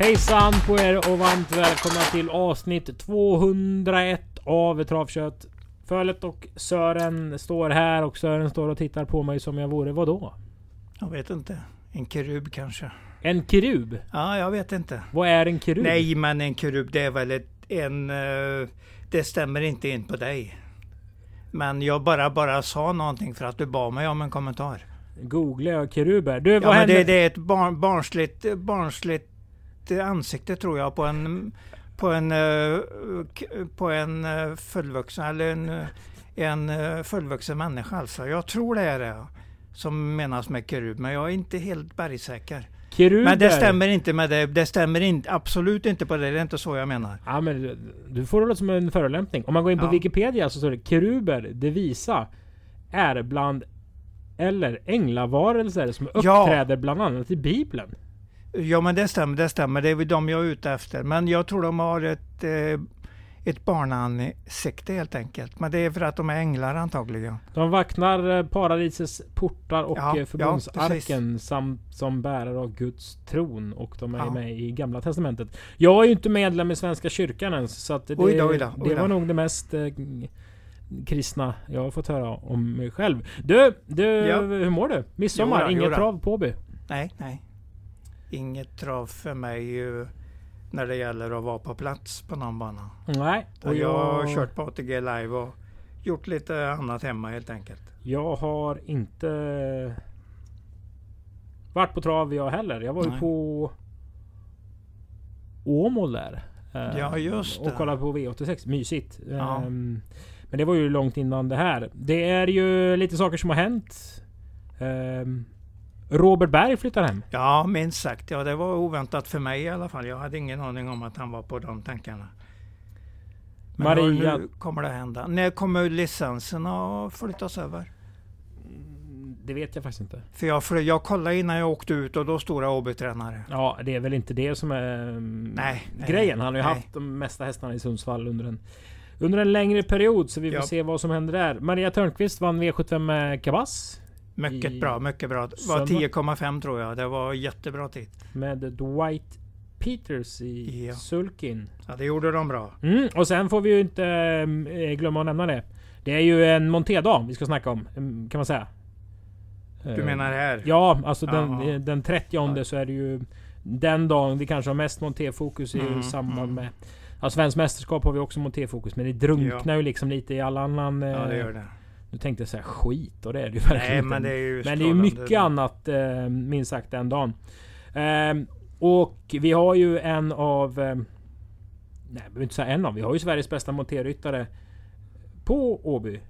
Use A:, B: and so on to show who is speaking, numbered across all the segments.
A: Hejsan på er och varmt välkomna till avsnitt 201 av Travkött. Fölet och Sören står här och Sören står och tittar på mig som jag vore vadå?
B: Jag vet inte. En kerub kanske.
A: En kerub?
B: Ja, jag vet inte.
A: Vad är en kerub?
B: Nej, men en kerub det är väl ett, en... eh, det stämmer inte in på dig. Men jag bara, bara sa någonting för att du bad mig om en kommentar.
A: Googlar jag keruber? Du,
B: Ja,
A: vad
B: men
A: händer?
B: det, det är ett barn, barnsligt, barnsligt ansikte tror jag på en på en, eh, på en eh, fullvuxen eller en, en eh, fullvuxen människa alltså. Jag tror det är det som menas med kerub, men jag är inte helt bergsäker.
A: Keruber?
B: Men det stämmer inte med det. Det stämmer in, absolut inte på det. Det är inte så jag menar.
A: Ja men du- får det som en förolämpning. Om man går in på
B: Ja.
A: Wikipedia så står det keruber, det visa, är bland eller änglavarelser som
B: Ja.
A: uppträder bland annat i Bibeln.
B: Ja, men det stämmer. Det stämmer. Det är väl de jag är ute efter. Men jag tror de har ett, eh, ett barnansikte helt enkelt. Men det är för att de är änglar antagligen.
A: De vaknar eh, paradisets portar och
B: Ja,
A: eh,
B: ja,
A: förbundsarken samt som bärare av Guds tron. Och de är
B: Ja.
A: med i Gamla Testamentet. Jag är ju inte medlem i Svenska kyrkan ens. Så det,
B: Oj då, oj då, oj
A: det
B: då.
A: var nog det mest eh, kristna jag har fått höra om mig själv. Du, du
B: Ja.
A: hur mår du? Midsommar,
B: Jo
A: inget trav Påby?
B: Nej, nej. Inget trav för mig eh, när det gäller att vara på plats på någon bana.
A: Nej.
B: Och jag har kört på ATG live och gjort lite annat hemma helt enkelt.
A: Jag har inte varit på trav jag heller. Jag var ju
B: Nej.
A: på Åmål där. Eh,
B: Ja, just
A: Och
B: det.
A: kollade på V86. Mysigt.
B: Ja.
A: Ehm, Men det var ju långt innan det här. Det är ju lite saker som har hänt. Robert Berg flyttar hem.
B: Ja, minst sagt. Ja, det var oväntat för mig i alla fall. Jag hade ingen aning om att han var på de tankarna. Men
A: Maria-
B: nu kommer det hända. När kommer licensen att flyttas över?
A: Det vet jag faktiskt inte.
B: För jag, för jag kollade innan jag åkte ut och då stod det AB-tränare.
A: Ja, det är väl inte det som är mm,
B: Nej, nej,
A: grejen. Han har ju
B: nej.
A: haft de mesta hästarna i Sundsvall under en, under en längre period. Så vi får
B: Ja.
A: se vad som händer där. Maria Törnqvist vann V75 med Kabas.
B: Mycket
A: I
B: bra, mycket bra. Det var 10,5 tror jag. Det var jättebra tid.
A: Med Dwight Peters i
B: Ja.
A: sulkin.
B: Ja, det gjorde de bra.
A: Mm, och sen får vi ju inte eh, glömma att nämna det. Det är ju en montédag vi ska snacka om. mm, Kan man säga.
B: Du menar här?
A: Ja, alltså den,
B: Ja.
A: eh, den 30
B: Ja.
A: så är det ju den dagen vi kanske har mest montéfokus i
B: Mm,
A: samband
B: mm.
A: med... Ja, Svenskt mästerskap har vi också montéfokus men det drunknar ju liksom lite i all annan...
B: Ja, det
A: eh,
B: gör det.
A: Nu tänkte jag säga skit och det är det ju verkligen
B: Nej, men det är ju
A: Men det är ju mycket annat eh, minst sagt den dagen. Ehm, och vi har ju en av... Eh, nej, jag behöver inte säga en av. Vi har ju Sveriges bästa monterryttare på Åby.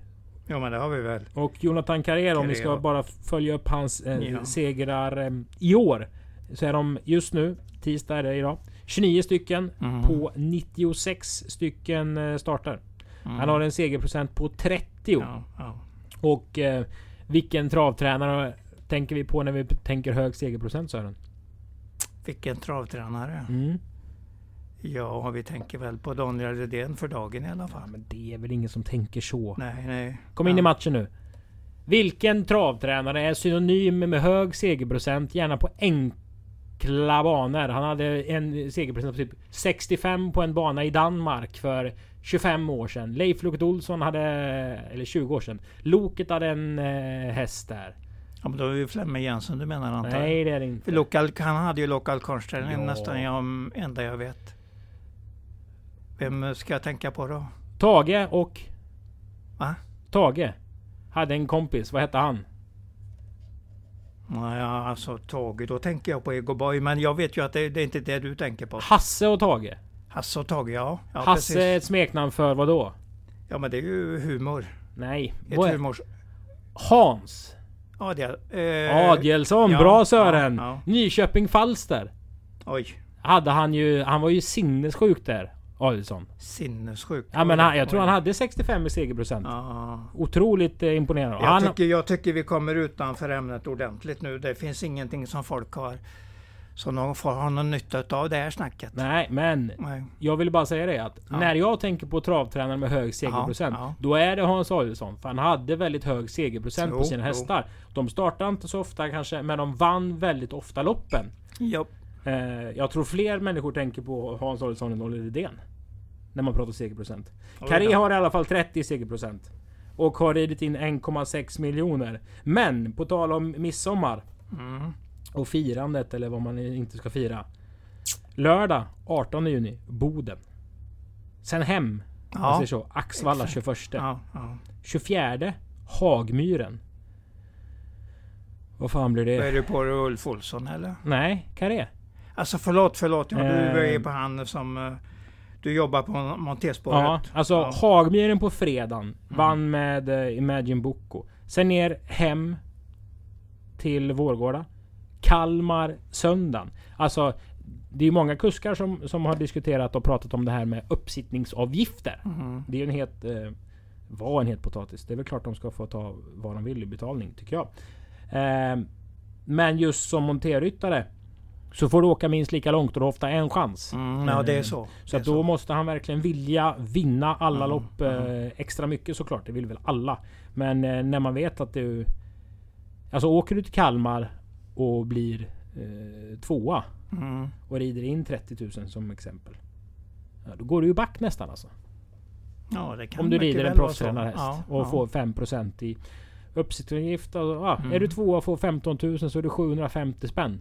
B: Ja, men det har vi väl.
A: Och Jonathan Carrera, om vi ska bara följa upp hans eh,
B: Ja.
A: segrar eh, i år. Så är de just nu, tisdag är det idag, 29 stycken
B: Mm.
A: på 96 stycken eh, starter.
B: Mm.
A: Han har en segerprocent på 30.
B: Ja, ja.
A: Och eh, vilken travtränare tänker vi på när vi tänker hög segerprocent Sören?
B: Vilken travtränare.
A: Mm.
B: Ja, vi tänker väl på Daniel Redén för dagen i alla
A: Ja,
B: fall.
A: men det är väl ingen som tänker så.
B: Nej, nej.
A: Kom in i
B: Ja.
A: matchen nu. Vilken travtränare är synonym med hög segerprocent, gärna på enkla banor? Han hade en segerprocent på typ 65 på en bana i Danmark för 25 år sedan. Leif Loket Olsson hade... Eller 20 år sedan. Loket hade en eh, häst där.
B: Ja, men då är det ju Flemme Jensen du menar antar jag?
A: Nej, det är det inte.
B: Lokal, han hade ju lokal konstställning
A: Ja.
B: nästan jag, enda jag vet. Vem ska jag tänka på då?
A: Tage och...
B: Va?
A: Tage. Hade en kompis. Vad hette han?
B: Nej, alltså Tage, då tänker jag på Ego Boy. Men jag vet ju att det, det är inte det du tänker på.
A: Hasse och Tage.
B: Hasse och Tage, ja. ja
A: Hasse är
B: precis.
A: ett smeknamn för vad då?
B: Ja, men det är ju humor.
A: Nej.
B: Ett
A: Vad är-
B: humors...
A: Hans.
B: Adel, eh,
A: Adielsson.
B: ja,
A: Bra Sören.
B: ja, ja.
A: Nyköping Falster.
B: Oj,
A: Hade han ju... Han var ju sinnessjuk där. Adielsson.
B: sinnessjuk.
A: Ja men han, jag tror han hade 65 i segerprocent.
B: Ja.
A: Otroligt eh, imponerande.
B: Jag,
A: Han,
B: tycker, jag tycker vi kommer utanför ämnet ordentligt nu. Det finns ingenting som folk har som de får ha någon nytta av det här snacket.
A: nej men.
B: Nej.
A: Jag vill bara säga det att
B: Ja.
A: när jag tänker på travtränare med hög segerprocent.
B: Ja, ja.
A: Då är det Hans Adielsson. För han hade väldigt hög segerprocent på
B: Jo,
A: sina
B: jo.
A: hästar. De startade inte så ofta kanske, men de vann väldigt ofta loppen.
B: Ja.
A: Eh, jag tror fler människor tänker på Hans Adielsson än Oliver Rydén. När man pratar segerprocent. Carré har i alla fall 30 segerprocent. Och har ridit in 1,6 miljoner. Men på tal om midsommar.
B: Mm.
A: Och firandet eller vad man inte ska fira. Lördag 18 juni, Boden. Sen hem. Ja. Man säger så. Axvalla 21.
B: Ja, ja.
A: 24 Hagmyren. Vad fan blir det?
B: Är du på Ulf Olsson eller?
A: Nej, Carré.
B: Alltså förlåt, förlåt. Ja, du är på han som... eh, Du jobbar på Montespåret.
A: Ja, alltså
B: Ja.
A: Hagmyren på fredagen. Vann med eh, Imagine Boko. Sen ner hem till Vårgårda. Kalmar söndagen. Alltså det är många kuskar som, som har diskuterat och pratat om det här med uppsittningsavgifter.
B: Mhm.
A: Det är en het... Eh, var en het potatis. Det är väl klart de ska få ta vad de vill i betalning, tycker jag. Eh, men just som monterryttare så får du åka minst lika långt och du har ofta en chans.
B: Mm, ja, det är så.
A: Så
B: det
A: att
B: är
A: då måste han verkligen vilja vinna alla
B: Mm,
A: lopp eh, extra mycket såklart. Det vill väl alla. Men eh, när man vet att du... Alltså åker du till Kalmar och blir eh, tvåa
B: Mm.
A: och rider in 30 000 som exempel. Ja, då går du ju back nästan alltså.
B: Ja, det kan
A: Om du rider en proffstränad häst
B: Ja,
A: och
B: ja.
A: får 5% i uppsittningsavgift. Alltså, ja,
B: Mm.
A: Är du tvåa och får 15 000 så är det 750 spänn.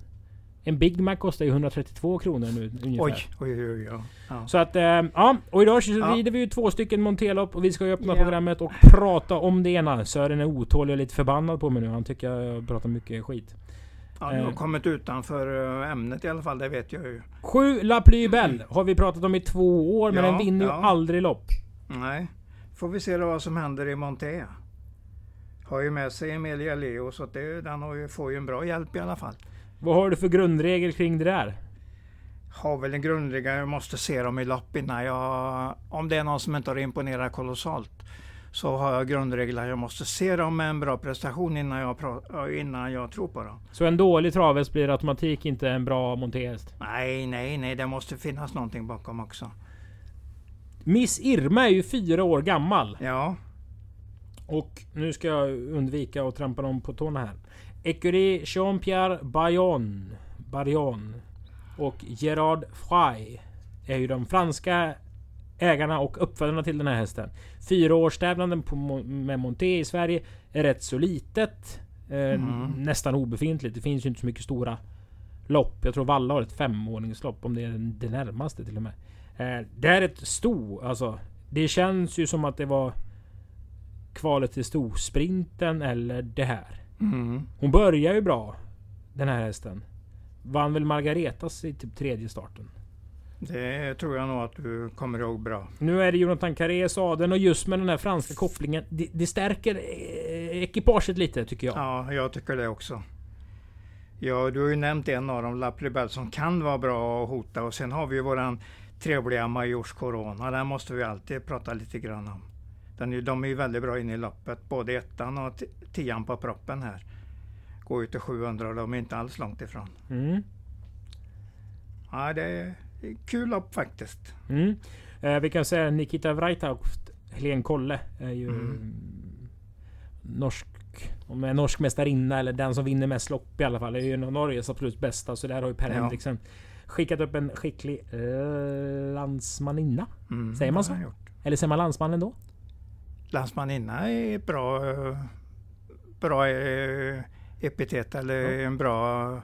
A: En Big Mac kostar ju 132 kronor nu ungefär.
B: Oj, oj, oj. oj. Ja.
A: Så att, eh, ja. Och idag så
B: Ja.
A: rider vi ju två stycken Montelopp och vi ska ju öppna
B: Ja.
A: programmet och prata om det ena. Sören är otålig och lite förbannad på mig nu. Han tycker jag pratar mycket skit.
B: Ja, du har
A: Eh.
B: kommit utanför eh, ämnet i alla fall, det vet jag ju.
A: Sju La Plybel har vi pratat om i två år, men
B: Ja,
A: den vinner ju
B: ja.
A: aldrig lopp.
B: Nej. Får vi se då vad som händer i Monté. Har ju med sig Emilia Leo så det, den har ju, får ju en bra hjälp i alla fall.
A: Vad har du för grundregel kring det där?
B: Har väl en grundregel, jag måste se dem i lopp innan jag... Om det är någon som inte har imponerat kolossalt. Så har jag grundregeln att jag måste se dem med en bra prestation innan jag, innan jag tror på dem.
A: Så en dålig travhäst blir automatik inte en bra monterhäst?
B: Nej, nej, nej, det måste finnas någonting bakom också.
A: Miss Irma är ju fyra år gammal.
B: Ja,
A: Och nu ska jag undvika att trampa dem på tårna här. Écurie Jean-Pierre Bayon, Barion och Gerard Fry är ju de franska ägarna och uppfödarna till den här hästen. Fyraårstävlanden på, med Monté i Sverige är rätt så litet. Eh,
B: Mm.
A: Nästan obefintligt. Det finns ju inte så mycket stora lopp. Jag tror Valla har ett femåringslopp om det är det närmaste till och med. Eh, det är ett sto. Alltså, det känns ju som att det var kvalet till storsprinten eller det här.
B: mm.
A: Hon börjar ju bra. Den här hästen. Vann väl Margaretas i typ tredje starten.
B: Det tror jag nog att du kommer ihåg bra.
A: Nu är det Jonathan Carré sadeln och just med den här franska kopplingen. Det, det stärker eh, ekipaget lite tycker jag.
B: Ja, jag tycker det också. Ja, du har ju nämnt en av dem, La Plebel, som kan vara bra att hota. Och sen har vi ju våran trevliga Majors Corona. Den måste vi alltid prata lite grann om. Den är, de är ju väldigt bra inne i loppet. Både ettan och tian på proppen här. Går ju till 700 och de är inte alls långt ifrån.
A: Mm.
B: Ja, det är kul lopp faktiskt.
A: Mm. Eh, vi kan säga Nikita och Helene Kolle är ju
B: Mm.
A: norsk. Om är norsk mästarinna eller den som vinner mest lopp i alla fall. Det är ju en av Norges absolut bästa. Så där har ju Per
B: Ja.
A: Henriksen skickat upp en skicklig eh, landsmaninna.
B: Mm,
A: Säger man så? Eller säger man landsman ändå?
B: Landsmaninna är ett bra, eh, bra eh, epitet eller en bra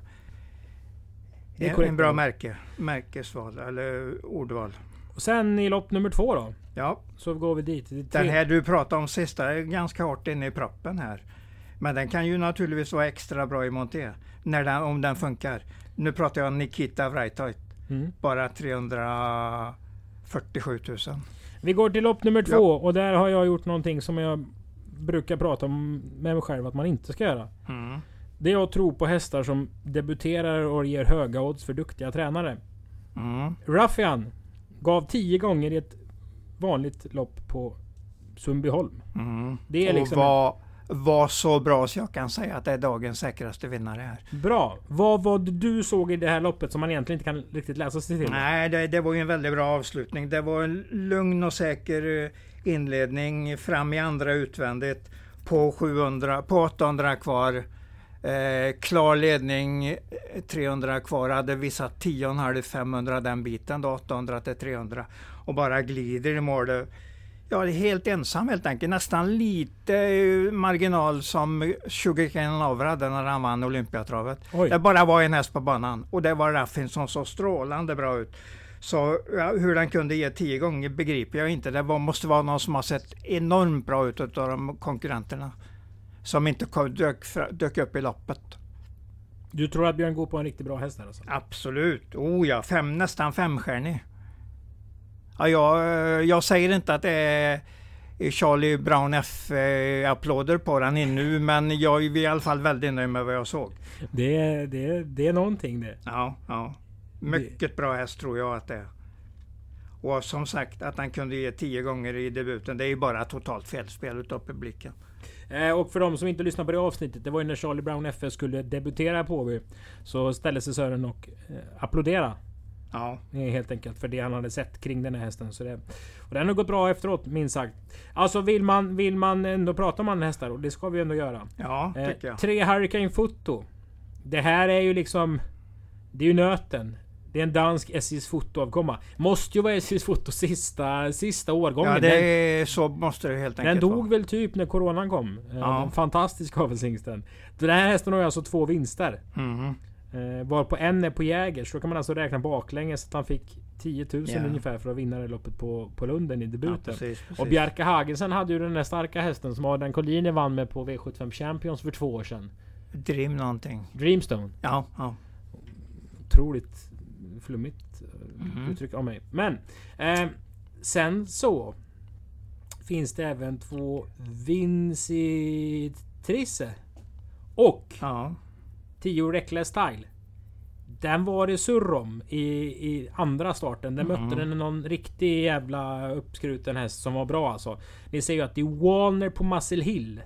A: Det är
B: en,
A: korrekt.
B: en bra märke, märkesval eller ordval.
A: Och sen i lopp nummer två då.
B: Ja,
A: Så går vi dit.
B: Den här du pratade om sista är ganska hårt inne i proppen här. Men den kan ju naturligtvis vara extra bra i monté när den, om den funkar. Nu pratar jag om Nikita Vrajtajt,
A: Mm.
B: bara 347 000.
A: Vi går till lopp nummer
B: Ja.
A: två och där har jag gjort någonting som jag brukar prata om med mig själv att man inte ska göra.
B: Mm.
A: Det är att tro på hästar som debuterar och ger höga odds för duktiga tränare.
B: Mm.
A: Ruffian gav 10 gånger i ett vanligt lopp på Sundbyholm.
B: Mm.
A: Det är
B: och
A: liksom
B: var, var så bra så jag kan säga att det är dagens säkraste vinnare här.
A: Bra. Vad var det du såg i det här loppet som man egentligen inte kan riktigt läsa sig till?
B: Nej, det, det var ju en väldigt bra avslutning. Det var en lugn och säker eh, inledning fram i andra utvändigt på 700, på 800 kvar. Eh, klar ledning, eh, 300 kvar, hade visat 10,5 500 den biten då, 800 till 300 och bara glider i mål. Ja, helt ensam helt enkelt. Nästan lite eh, marginal som Sugarcane Lover hade när han vann Olympiatravet.
A: Oj.
B: Det bara var en häst på banan och det var Raffin som såg strålande bra ut. Så ja, hur den kunde ge tio gånger begriper jag inte. Det var, måste vara någon som har sett enormt bra ut av de konkurrenterna. Som inte kom, dök, dök upp i loppet.
A: Du tror att Björn går på en riktigt bra häst här alltså?
B: Absolut. Oh ja, fem, nästan femstjärnig. Ja, jag, jag säger inte att det är Charlie Brown F-applåder på den ännu, men jag är i alla fall väldigt nöjd med vad jag såg.
A: Det, är- det, är- det är någonting det.
B: Ja, ja. Mycket bra häst tror jag att det är. Och som sagt att han kunde ge tio gånger i debuten, det är ju bara totalt felspel utav publiken.
A: Eh, och för de som inte lyssnar på det avsnittet. Det var ju när Charlie Brown FS skulle debutera på HV. Så ställde sig Sören och eh, applådera.
B: Ja,
A: Helt enkelt för det han hade sett kring den här hästen. Så det, och den har gått bra efteråt minst sagt. Alltså vill man, vill man ändå prata om andra hästar och det ska vi ändå göra.
B: ja
A: Eh, tre Hurricane Foto. Det här är ju liksom... Det är ju nöten. Det är en dansk SJs fotoavkomma. Måste ju vara SJs foto sista, sista årgången.
B: Ja,
A: den,
B: det är, så måste det helt
A: den
B: enkelt
A: dog
B: vara.
A: väl typ när coronan kom. Eh,
B: Ja.
A: Den fantastiska avelshingsten. Den här hästen har ju alltså två vinster.
B: Mhm.
A: Eh, varpå en är på Jägers. Så kan man alltså räkna baklänges att han fick 10 000
B: Ja.
A: ungefär för att vinna det loppet på, på Lunden i
B: Ja,
A: debuten.
B: precis, precis.
A: och Bjarke Hagensen hade ju den där starka hästen som Adrian Collini vann med på V75 Champions för två år sedan.
B: Dream någonting.
A: Dreamstone.
B: Ja, ja.
A: Otroligt flummigt
B: Mhm.
A: uttryck av mig. Men eh, sen så finns det även två Vinci Trisse och
B: ja.
A: 10 Reckless Style. Den var det surr om i, i andra starten. Den
B: Mhm.
A: mötte den någon riktig jävla uppskruten häst som var bra alltså. Ni ser ju att det är Walner på Muscle Hill.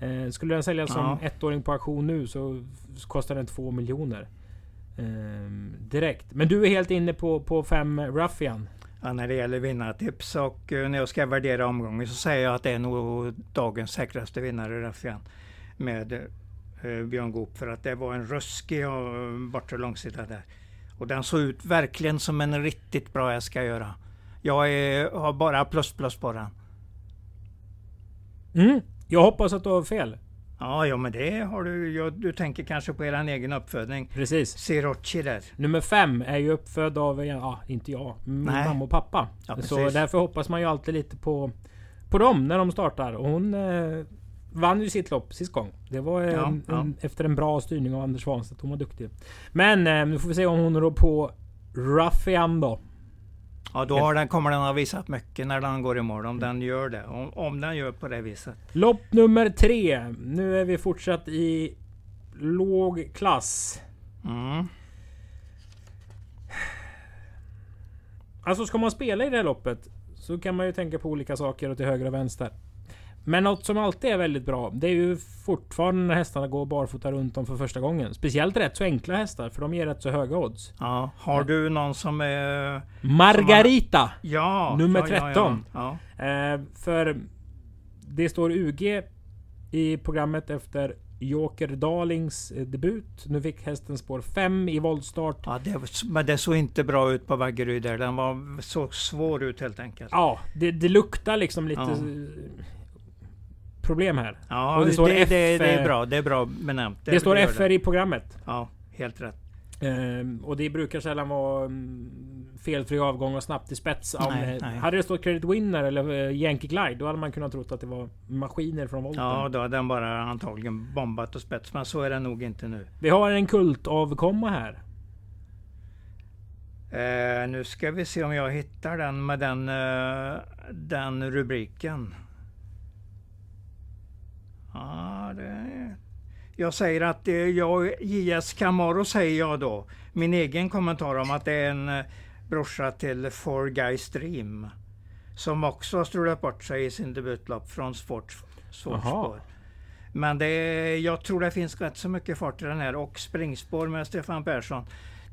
A: Eh, skulle den säljas som
B: Ja.
A: ettåring på auktion nu så kostar den 2 miljoner. Eh, direkt. Men du är helt inne på, på fem Ruffian.
B: Ja, när det gäller vinnartips och eh, när jag ska värdera omgången så säger jag att det är nog dagens säkraste vinnare Raffian med eh, Björn Goop för att det var en ruskig och bortre långsida där. Och den såg ut verkligen som en riktigt bra häst ska göra. Jag är, har bara plus plus på den.
A: Mm. Jag hoppas att du har fel.
B: Ja, ja men det har du. Ja, du tänker kanske på er egen uppfödning.
A: Precis.
B: Sirocci där.
A: Nummer fem är ju uppfödd av, ja inte jag, min
B: Nej.
A: mamma och pappa.
B: Ja,
A: så
B: precis.
A: därför hoppas man ju alltid lite på, på dem när de startar. Och hon eh, vann ju sitt lopp sist gång. Det var en,
B: Ja, ja.
A: En, efter en bra styrning av Anders Svanstedt. Hon var duktig. Men eh, nu får vi se om hon rår på Ruffian då.
B: Ja, då har den, kommer den ha visat mycket när den går i mål. Om den gör det. Om, om den gör på det viset.
A: Lopp nummer tre. Nu är vi fortsatt i låg klass.
B: Mm.
A: Alltså ska man spela i det här loppet så kan man ju tänka på olika saker åt till höger och vänster. Men något som alltid är väldigt bra, det är ju fortfarande när hästarna går barfota runt om för första gången. Speciellt rätt så enkla hästar, för de ger rätt så höga odds.
B: Ja, har du någon som är...
A: Margarita!
B: Ja!
A: Nummer
B: ja, ja,
A: 13.
B: Ja,
A: Eh, för det står UG i programmet efter Joker Darlings eh, debut. Nu fick hästen spår 5 i voltstart.
B: ja. ja det, men det såg inte bra ut på Vaggeryd där. Den var, såg svår ut helt enkelt.
A: Ja, det, det luktar liksom lite
B: Ja.
A: Eh, problem här.
B: Ja,
A: Och det
B: det,
A: står
B: det,
A: F-
B: det, är bra. Det är bra benämnt.
A: Det, står
B: gör
A: FR i programmet.
B: Ja, helt rätt.
A: Ehm, och det brukar sällan vara mm, felfri avgång och snabbt i spets. Om,
B: Nej,
A: eh,
B: nej.
A: Hade det stått Credit Winner eller eh, Yankee Glide, då hade man kunnat trott att det var maskiner från volten.
B: Ja, då hade den bara antagligen bombat och spets. Men så är det nog inte nu.
A: Vi har en kultavkomma här.
B: Eh, nu ska vi se om jag hittar den med den, eh, den rubriken. Ja, det... Jag säger att är jag, JS Camaro säger jag då. Min egen kommentar om att det är en eh, brorsa till Four Guys Dream. Som också har strulat bort sig i sin debutlopp från sport,
A: Jaha.
B: spår. Men det jag tror det finns rätt så mycket fart i den här och springspår med Stefan Persson.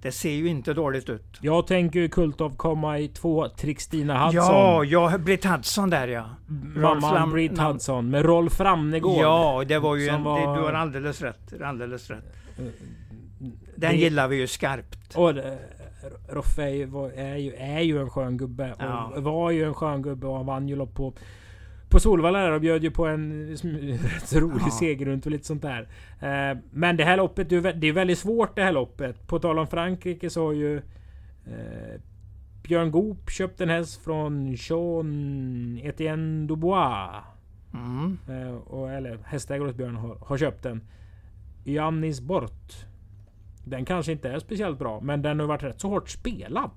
B: Det ser ju inte dåligt ut.
A: Jag tänker ju Kultov komma i två Trixtina Hudson.
B: Ja, ja, Britt Hudson där ja. Rolf
A: Mamman Britt Hudson med Rolf Ramnegård.
B: Ja, det var ju en,
A: var-
B: det, du har alldeles rätt. Alldeles rätt. Den
A: Det-
B: gillar vi ju skarpt.
A: Och eh, Roffe är ju, är, ju, är ju en skön gubbe. Och
B: Ja.
A: var ju en skön gubbe och han vann ju lopp på på Solvalla där och bjöd ju på en rätt rolig
B: Ja.
A: seger runt och lite sånt där. Eh, men det här loppet, det är väldigt svårt det här loppet. På tal om Frankrike så har ju eh, Björn Goop köpt en häst från Jean Etienne Dubois.
B: Mm.
A: Eh, och, eller hästägare hos Björn har, har köpt den. Jannis Bort. Den kanske inte är speciellt bra, men den har varit rätt så hårt spelad.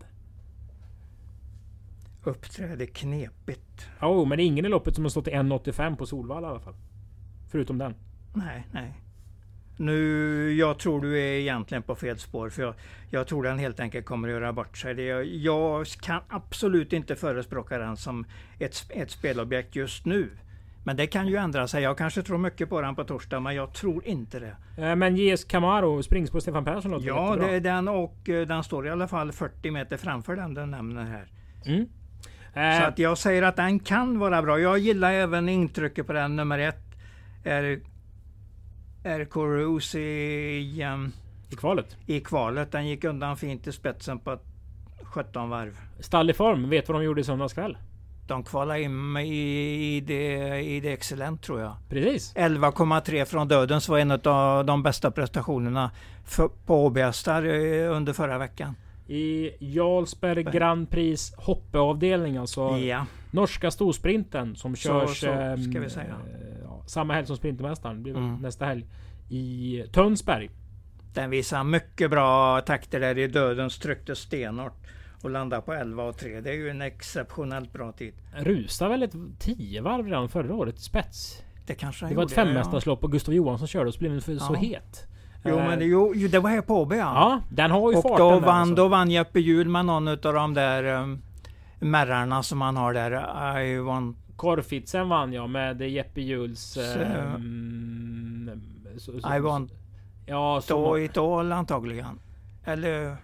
B: Uppträder knepigt.
A: Jo, oh, men det är ingen i loppet som har stått i 1,85 på Solvalla i alla fall. Förutom den.
B: Nej, nej. Nu, jag tror du är egentligen på fel spår. För jag, jag tror den helt enkelt kommer att göra bort sig. Jag, jag kan absolut inte förespråka den som ett, ett spelobjekt just nu. Men det kan ju ändra sig. Jag kanske tror mycket på den på torsdag, men jag tror inte det.
A: Eh, men JS Camaro, springspår Stefan Persson låter
B: Ja, det är den och eh, den står i alla fall 40 meter framför den du nämner här.
A: Mm.
B: Så
A: Eh,
B: att jag säger att den kan vara bra. Jag gillar även intrycket på den nummer ett. Är, är Corus i, um,
A: I kvalet.
B: i kvalet. Den gick undan fint i spetsen på 17 varv.
A: Stall i form. Vet vad de gjorde i söndags kväll?
B: De kvalade in i, i, det, i det Excellent tror jag.
A: Precis.
B: 11,3 från dödens var en av de bästa prestationerna för, på Åby-hästar eh, under förra veckan.
A: I Jarlsberg Grand Prix hoppeavdelning alltså.
B: Ja,
A: Norska storsprinten som
B: Så-
A: körs...
B: så
A: ehm,
B: vi säga.
A: eh, Ja, samma helg som Sprintermästaren. Blir
B: Mm.
A: nästa helg. I Tönsberg.
B: den visar mycket bra takter där i dödens tryckte stenhårt och landar på 11 och 3. Det är ju en exceptionellt bra tid.
A: Rusade väl ett 10 varv redan förra året i spets.
B: Det kanske
A: Det var ett
B: gjorde,
A: femmästarslopp och Gustav Johansson körde och så blev den så
B: Ja.
A: het.
B: Jo,
A: Eh,
B: men det, jo, det var Åby ja.
A: Ja, den har ju
B: och
A: farten
B: då vann,
A: alltså.
B: då vann Jeppe Hjul med någon av de där um, märrarna som han har där. I want
A: Korfitsen vann jag med Jeppe Hjuls...
B: Så-
A: ehm,
B: I want
A: Ja,
B: to
A: så,
B: it all antagligen. Eller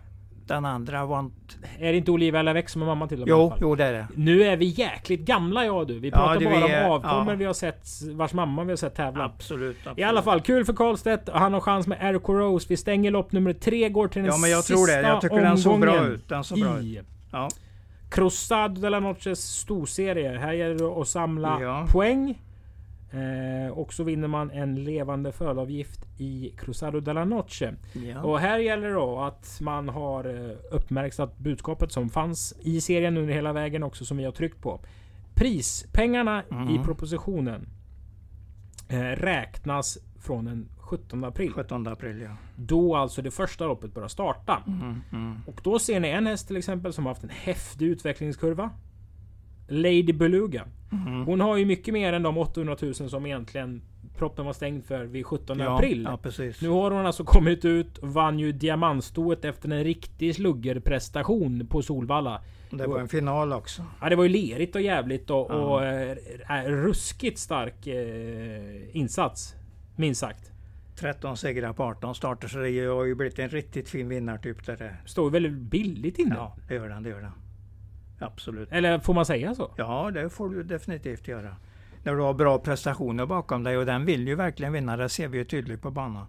B: den andra want...
A: är det inte Olivia Lavec som är mamma till dem i alla
B: Jo,
A: fall?
B: jo det är det.
A: Nu är vi jäkligt gamla jag och du. Vi
B: Ja,
A: pratar
B: du
A: bara
B: är-
A: om avkommor
B: ja.
A: vi har sett, vars mamma vi har sett tävla.
B: Absolut, absolut.
A: I alla fall, kul för Karlstedt. Han har chans med Eric Rose. Vi stänger lopp nummer tre, går till den
B: Ja men jag
A: sista
B: tror det. Jag tycker den såg bra
A: omgången
B: ut. Den såg bra ut. Ja.
A: Cruzado de la Noches storserie. Här gäller det att samla
B: Ja.
A: poäng. Eh, och så vinner man en levande fölavgift i Cruzado de la Noche.
B: Ja.
A: Och här gäller det då att man har eh, uppmärksammat budskapet som fanns i serien under hela vägen också som vi har tryckt på. Prispengarna
B: Mhm.
A: i propositionen eh, räknas från den 17 april.
B: 17 april ja.
A: Då alltså det första loppet börjar starta.
B: Mm, mm.
A: Och då ser ni en häst till exempel som har haft en häftig utvecklingskurva. Lady Beluga.
B: Mm.
A: Hon har ju mycket mer än de 800 000 som egentligen proppen var stängd för vid 17
B: Ja,
A: april.
B: ja precis.
A: Nu har hon alltså kommit ut och vann ju diamantstoet efter en riktig sluggerprestation på Solvalla.
B: Det var en final också.
A: Ja, det var ju lerigt och jävligt och,
B: Ja.
A: och äh, ruskigt stark eh, insats. Minst sagt.
B: 13 segrar på 18 starter så det har ju blivit en riktigt fin vinnartyp där det.
A: Står väldigt billigt inne.
B: Ja, det gör den, det gör den. Absolut.
A: Eller får man säga så?
B: Ja, det får du definitivt göra. När du har bra prestationer bakom dig och den vill ju verkligen vinna, det ser vi ju tydligt på banan.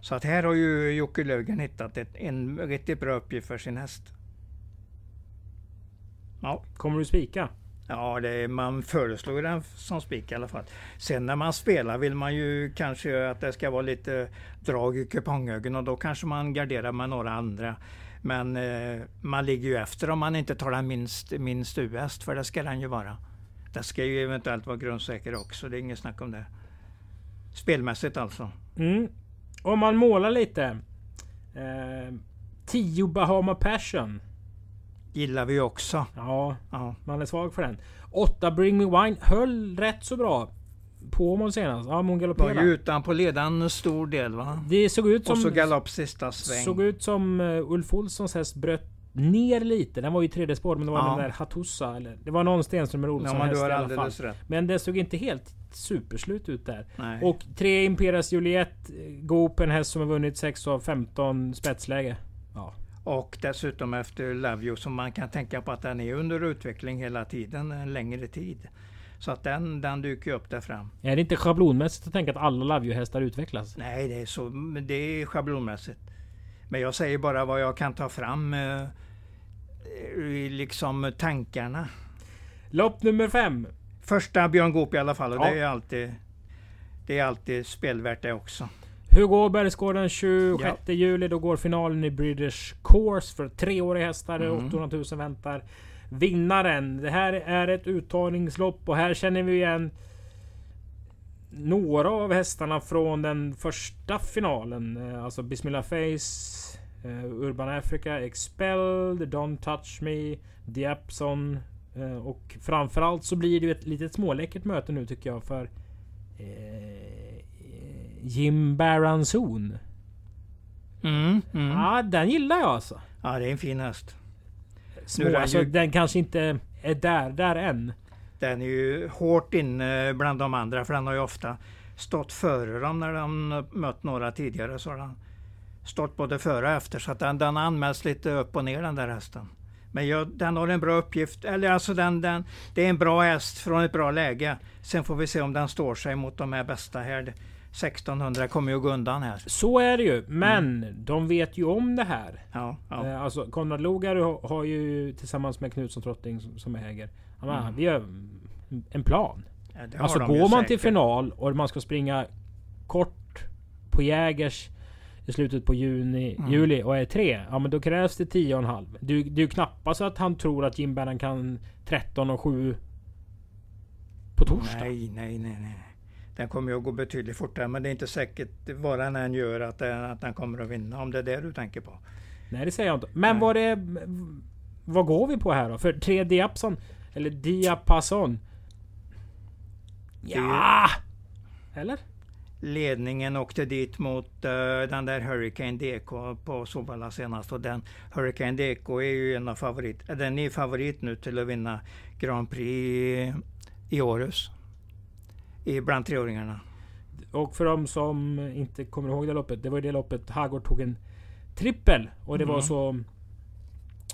B: Så att här har ju Jocke Löfgren hittat ett, en riktigt bra uppgift för sin häst. Ja,
A: Kommer du spika?
B: ja det, man föreslår den som spik i alla fall. Sen när man spelar vill man ju kanske att det ska vara lite drag i kupongögon och då kanske man garderar med några andra. Men eh, man ligger ju efter om man inte tar den minst, minst US, för det ska den ju vara. Det ska ju eventuellt vara grundsäker också, det är inget snack om det. Spelmässigt alltså.
A: Mm. Om man målar lite. Eh, 10 Bahama Passion.
B: Gillar vi också.
A: Ja,
B: Ja,
A: man är svag för den. 8 Bring Me Wine höll rätt så bra. På Åmål senast. Ja, men hon
B: var ju utan på ledan stor del va?
A: Det såg ut som...
B: Och så galopp sista sväng.
A: Såg ut som uh, Ulf Olssons häst bröt ner lite. Den var ju tredje spår men det var
B: Ja.
A: den där Hattusa. Eller, det var någon Stenströmer Olsson
B: Ja,
A: häst i alla fall.
B: rätt.
A: Men det såg inte helt superslut ut där.
B: Nej.
A: Och tre Imperias Juliet. eh, Goop, en häst som har vunnit 6 av 15 spetsläge. Ja.
B: Och dessutom efter Love You som man kan tänka på att den är under utveckling hela tiden, en längre tid. Så att den, den dyker upp där fram.
A: Är det inte schablonmässigt att tänka att alla Love You-hästar utvecklas?
B: Nej, det är, så, det är schablonmässigt. Men jag säger bara vad jag kan ta fram eh, i liksom tankarna.
A: Lopp nummer fem.
B: Första Björn Goop i alla fall och
A: Ja.
B: det är alltid det är alltid spelvärt det också.
A: Hugo går den 26 juli. Då går finalen i British Course för treåriga hästar.
B: Mm.
A: 800 000 väntar. Vinnaren. Det här är ett uttagningslopp och här känner vi igen några av hästarna från den första finalen. Eh, Alltså Bismillah Face, eh, Urban Africa, Expelled, Don't Touch Me, Diapson. eh, Och framförallt så blir det ju ett litet småläckert möte nu tycker jag för Jim Baranzon.
B: Mm, mm.
A: Ja, den gillar jag alltså.
B: Ja, det är en fin häst.
A: Små, alltså,
B: ju-
A: den kanske inte är där, där än.
B: Den är ju hårt inne bland de andra för den har ju ofta stått före dem när de mött några tidigare. Så den stått både före och efter så att den, den anmäls lite upp och ner den där hästen. Men jag, den har en bra uppgift, eller alltså den, den, det är en bra häst från ett bra läge. Sen får vi se om den står sig mot de här bästa här. 1600 kommer ju att gå undan här.
A: Så är det ju. Men
B: Mm.
A: de vet ju om det här.
B: Ja, ja.
A: Eh, Alltså Konrad Logar har, ju tillsammans med Knutsson Trotting som, äger. Han bara,
B: Mm.
A: Vi har en plan.
B: Ja,
A: Alltså går man till
B: säkert.
A: final och man ska springa kort på Jägers i slutet på juni,
B: Mm.
A: juli och är tre. Ja men då krävs det 10,5. Det, är ju- det är ju knappast att han tror att Jim Bannon kan 13 och 7 på torsdag.
B: Nej, nej, nej, nej. Den kommer ju att gå betydligt fortare men det är inte säkert vad den än gör att den, att den kommer att vinna. Om det är det du tänker på.
A: Nej det säger jag inte. Men vad det... Vad går vi på här då? För 3 Diapson eller Diapason. Ja! Eller?
B: Ledningen åkte dit mot eh, den där Hurricane DK på Solvalla senast och den Hurricane DK är ju en av favorit, den är favorit nu till att vinna Grand Prix i, i Århus. I bland treåringarna.
A: Och för de som inte kommer ihåg det loppet. Det var ju det loppet Hagård tog en trippel. Och det var
B: Mm.
A: så...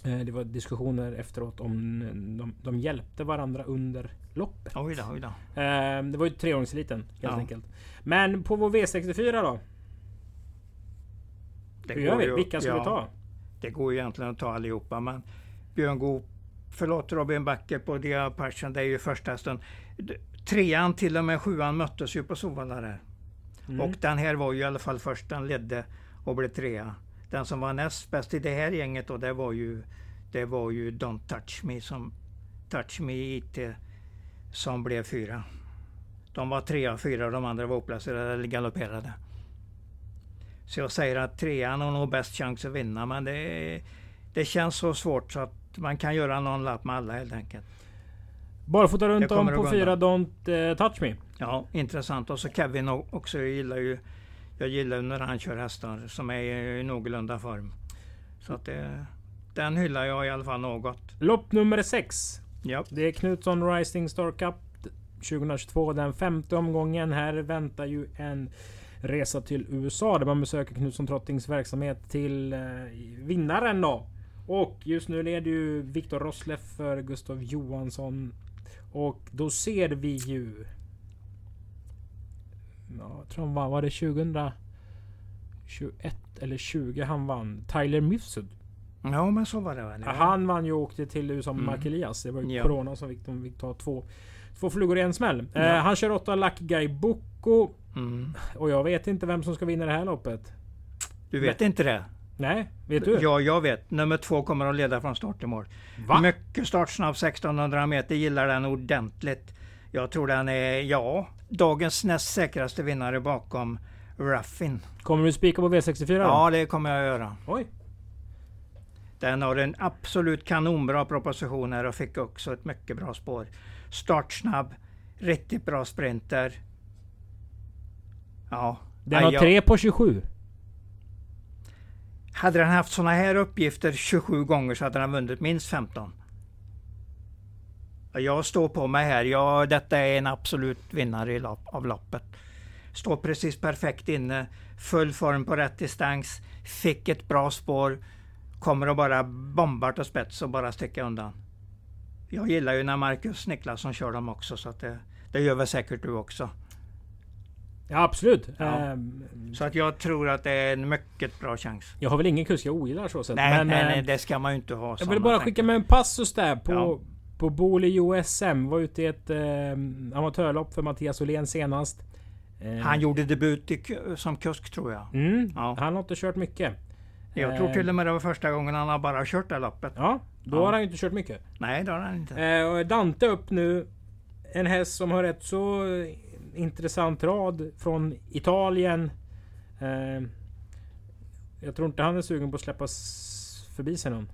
A: eh, Det var diskussioner efteråt om de, de hjälpte varandra under loppet.
B: Oj då, oj då.
A: Eh, Det var ju treåringseliten helt
B: Ja.
A: enkelt. Men på vår V64 då?
B: Det
A: Hur gör vi?
B: ju-
A: Vilka ska
B: ja,
A: vi ta?
B: Det går ju egentligen att ta allihopa men Björn Goop, förlåt Robin Backe på Dia Passion, det är ju första hästen. Trean till och med sjuan möttes ju på Solvalla där.
A: Mm.
B: Och den här var ju i alla fall först, den ledde och blev trea. Den som var näst bäst i det här gänget då, det var ju, det var ju Don't Touch Me som Touch Me IT som blev fyra. De var trea och fyra och de andra var oplacerade eller galopperade. Så jag säger att trean har nog bäst chans att vinna men det, det känns så svårt så att man kan göra någon lapp med alla helt enkelt.
A: Barfota runt om på fyra Don't eh, Touch Me.
B: Ja, intressant. Och så Kevin också. Jag gillar ju jag gillar när han kör hästar som är i någorlunda form. Så att det, den hyllar jag i alla fall något.
A: Lopp nummer 6.
B: Ja,
A: Det är Knutsson Rising Star Cup 2022. Den femte omgången. Här väntar ju en resa till USA där man besöker Knutsson Trottings verksamhet till eh, vinnaren då. Och just nu leder ju Viktor Rosleff för Gustav Johansson. Och då ser vi ju... Ja, jag tror han vann. Var det 2021 eller 20 han vann? Tyler Mifsud.
B: ja men så var det väl.
A: Ja. Han vann ju och åkte till USA med
B: Mm.
A: Mark Elias. Det var ju
B: Ja.
A: Corona som fick, de fick ta två, två flugor i en smäll.
B: Ja.
A: Eh, han kör åtta Lucky Guy Boko.
B: Mm.
A: Och jag vet inte vem som ska vinna det här loppet.
B: Du vet inte det?
A: Nej, vet du?
B: Ja, jag vet. Nummer två kommer att leda från start till mål.
A: Va?
B: Mycket startsnabb, 1600 meter. Gillar den ordentligt. Jag tror den är, ja, dagens näst säkraste vinnare bakom Ruffin.
A: Kommer du spika på V64 då?
B: Ja, det kommer jag göra.
A: Oj.
B: Den har en absolut kanonbra proposition här och fick också ett mycket bra spår. Startsnabb, riktigt bra sprinter. Ja.
A: Den har
B: jag-
A: 3 på 27.
B: Hade den haft sådana här uppgifter 27 gånger så hade den vunnit minst 15. Jag står på mig här. Ja, detta är en absolut vinnare lopp, av loppet. Står precis perfekt inne. Full form på rätt distans. Fick ett bra spår. kommer att bara bomba till spets och bara sticka undan. Jag gillar ju när Marcus Niklasson kör dem också så att det, det gör väl säkert du också.
A: Ja absolut.
B: Ja.
A: Ehm,
B: Så att jag tror att det är en mycket bra chans.
A: jag har väl ingen kusk jag ogillar så sett.
B: Nej,
A: men,
B: nej,
A: eh,
B: nej, det ska man ju inte ha.
A: Jag vill bara
B: tankar.
A: skicka med en passus där på,
B: Ja.
A: på Boli OSM. Var ute i ett eh, amatörlopp för Mattias Åhlén senast. Eh,
B: Han gjorde debut i, som kusk tror jag.
A: Mm,
B: Ja.
A: Han har inte kört mycket.
B: Jag tror till och med det var första gången han har bara kört det loppet.
A: Ja, då
B: Ja.
A: har han ju inte kört mycket.
B: Nej, det har han inte.
A: Eh, och Dante upp nu. En häst som har rätt så intressant rad från Italien. Eh, jag tror inte han är sugen på att släppa s- förbi sig någon.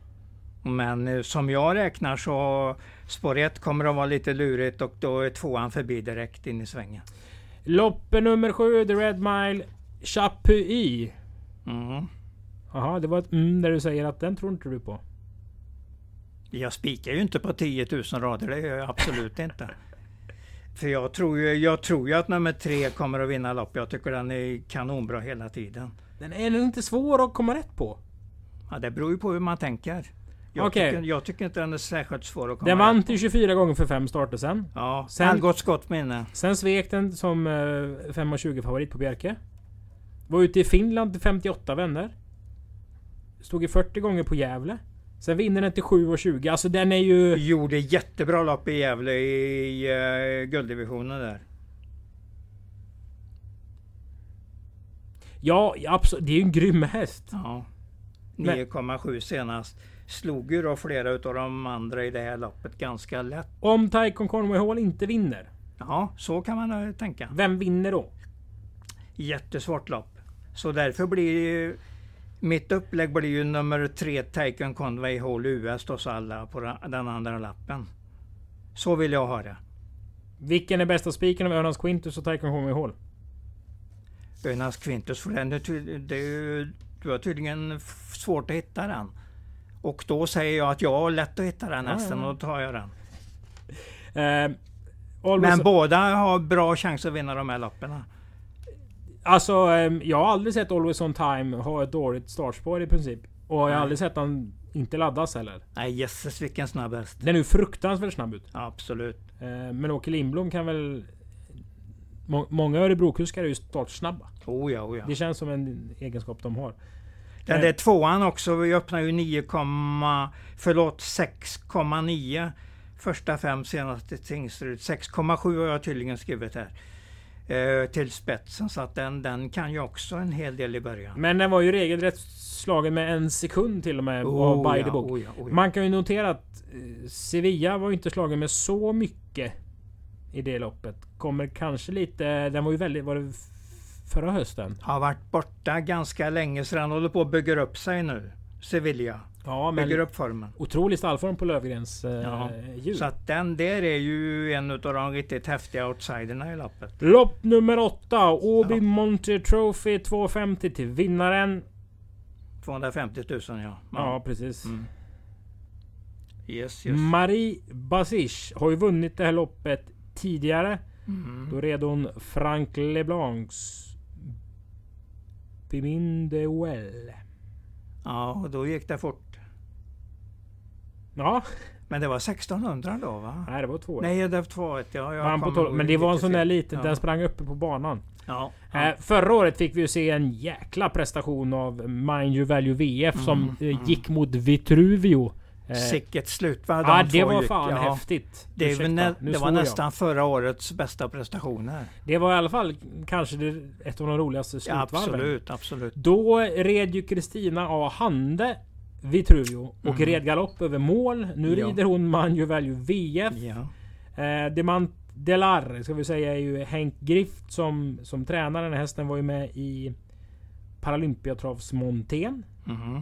B: Men eh, som jag räknar så spår 1 kommer att vara lite lurigt och då är tvåan förbi direkt in i svängen.
A: Loppe nummer sju, The Red Mile. Chapuis.
B: Mm.
A: Jaha, det var ett mm där du säger att den tror inte du på.
B: Jag spikar ju inte på 10 000 rader, det gör jag absolut inte. För jag tror, ju, jag tror ju att nummer tre kommer att vinna lopp. Jag tycker den är kanonbra hela tiden.
A: Den är nog inte svår att komma rätt på.
B: Ja, det beror ju på hur man tänker. Jag,
A: Okej.
B: tycker, jag tycker inte den är särskilt svår att komma
A: Den vann till 24 gånger för fem starter sen.
B: Ja,
A: Sen-
B: gott minne.
A: Sen svek den som eh, 5,20 favorit på Bjerke. Var ute i Finland till 58 vänner. Stod i 40 gånger på Gävle. Sen vinner den till 7,20. Alltså den är ju...
B: Gjorde jättebra lopp i Gävle i uh, gulddivisionen där.
A: Ja, absolut. Det är ju en grym häst.
B: Ja.
A: Men-
B: 9,7 senast. Slog ju då flera utav de andra i det här loppet ganska lätt.
A: Om Taikon Conway Hall inte vinner.
B: Ja, så kan man eh, tänka.
A: Vem vinner då?
B: Jättesvårt lopp. Så därför blir ju mitt upplägg blir ju nummer tre Taken Conway Hall US hos alla på den andra lappen. Så vill jag ha det.
A: Vilken är bästa spiken av Örnans Quintus och Taikon Conway Hall?
B: Önas Quintus, för den är det är ju, du har tydligen svårt att hitta den. Och då säger jag att jag har lätt att hitta den
A: Ja,
B: hästen
A: ja.
B: och då tar jag den.
A: Always,
B: Men båda har bra chans att vinna de här loppen.
A: Alltså, eh, jag har aldrig sett Always On Time ha ett dåligt startspår i princip. Och jag har aldrig sett han inte laddas heller.
B: Nej jösses vilken snabb häst.
A: Den är ju fruktansvärt snabb ut.
B: Ja, absolut.
A: Eh, Men Åke Lindblom kan väl... Må- Många Örebrokuskar är ju startsnabba.
B: Oh ja, oh ja.
A: Det känns som en egenskap de har.
B: Den där tvåan också, vi öppnar ju 9, förlåt 6,9 första fem senaste Tingsryd. 6,7 har jag tydligen skrivit här. Eh, till spetsen så att den, den kan ju också en hel del i början.
A: Men den var ju regelrätt slagen med en sekund till och med av by the
B: ja,
A: book.
B: oh ja, oh ja.
A: Man kan ju notera att eh, Sevilla var inte slagen med så mycket i det loppet. Kommer kanske lite... Den var ju väldigt... Var det förra hösten?
B: Har varit borta ganska länge så den håller på att bygga upp sig nu. Sevilla.
A: Ja,
B: Bygger upp formen.
A: otrolig stallform på Lövgrens eh,
B: Ja,
A: hjul.
B: Så att den där är ju en av de riktigt häftiga outsiderna i loppet.
A: Lopp nummer åtta. Åby
B: Ja.
A: Monte Trophy 250 till vinnaren.
B: 250 000 ja.
A: Ja, precis.
B: Mm. Yes, yes.
A: Marie Basish har ju vunnit det här loppet tidigare.
B: Mm.
A: Då red hon Frank Leblancs Biminde Well.
B: Ja, och då gick det fort.
A: Ja,
B: Men det var 1600 då va?
A: nej det var två.
B: Nej, det var 2 ja, jag
A: på men det var en sån där liten,
B: Ja.
A: den sprang uppe på banan.
B: Ja.
A: Eh,
B: ja.
A: förra året fick vi ju se en jäkla prestation av Mind You Value VF som
B: Mm,
A: eh,
B: mm.
A: gick mot Vitruvio. Eh,
B: Sicket slut va?
A: ja,
B: de
A: det var
B: gick.
A: fan
B: Ja.
A: häftigt.
B: Det,
A: Ursäkta,
B: nä- det var
A: jag.
B: nästan förra årets bästa prestationer.
A: Det var i alla fall kanske det, ett av de roligaste slutvarven.
B: absolut, absolut.
A: Då red ju Kristina A. Hande Vitruvio och
B: Mm.
A: red galopp över mål. Nu
B: Ja.
A: rider hon Manju Value VF.
B: Ja.
A: Eh, Demant Delar ska vi säga är ju Henk Grift som, som tränar. Den hästen var ju med i Paralympiatravsmontén.
B: Mhm.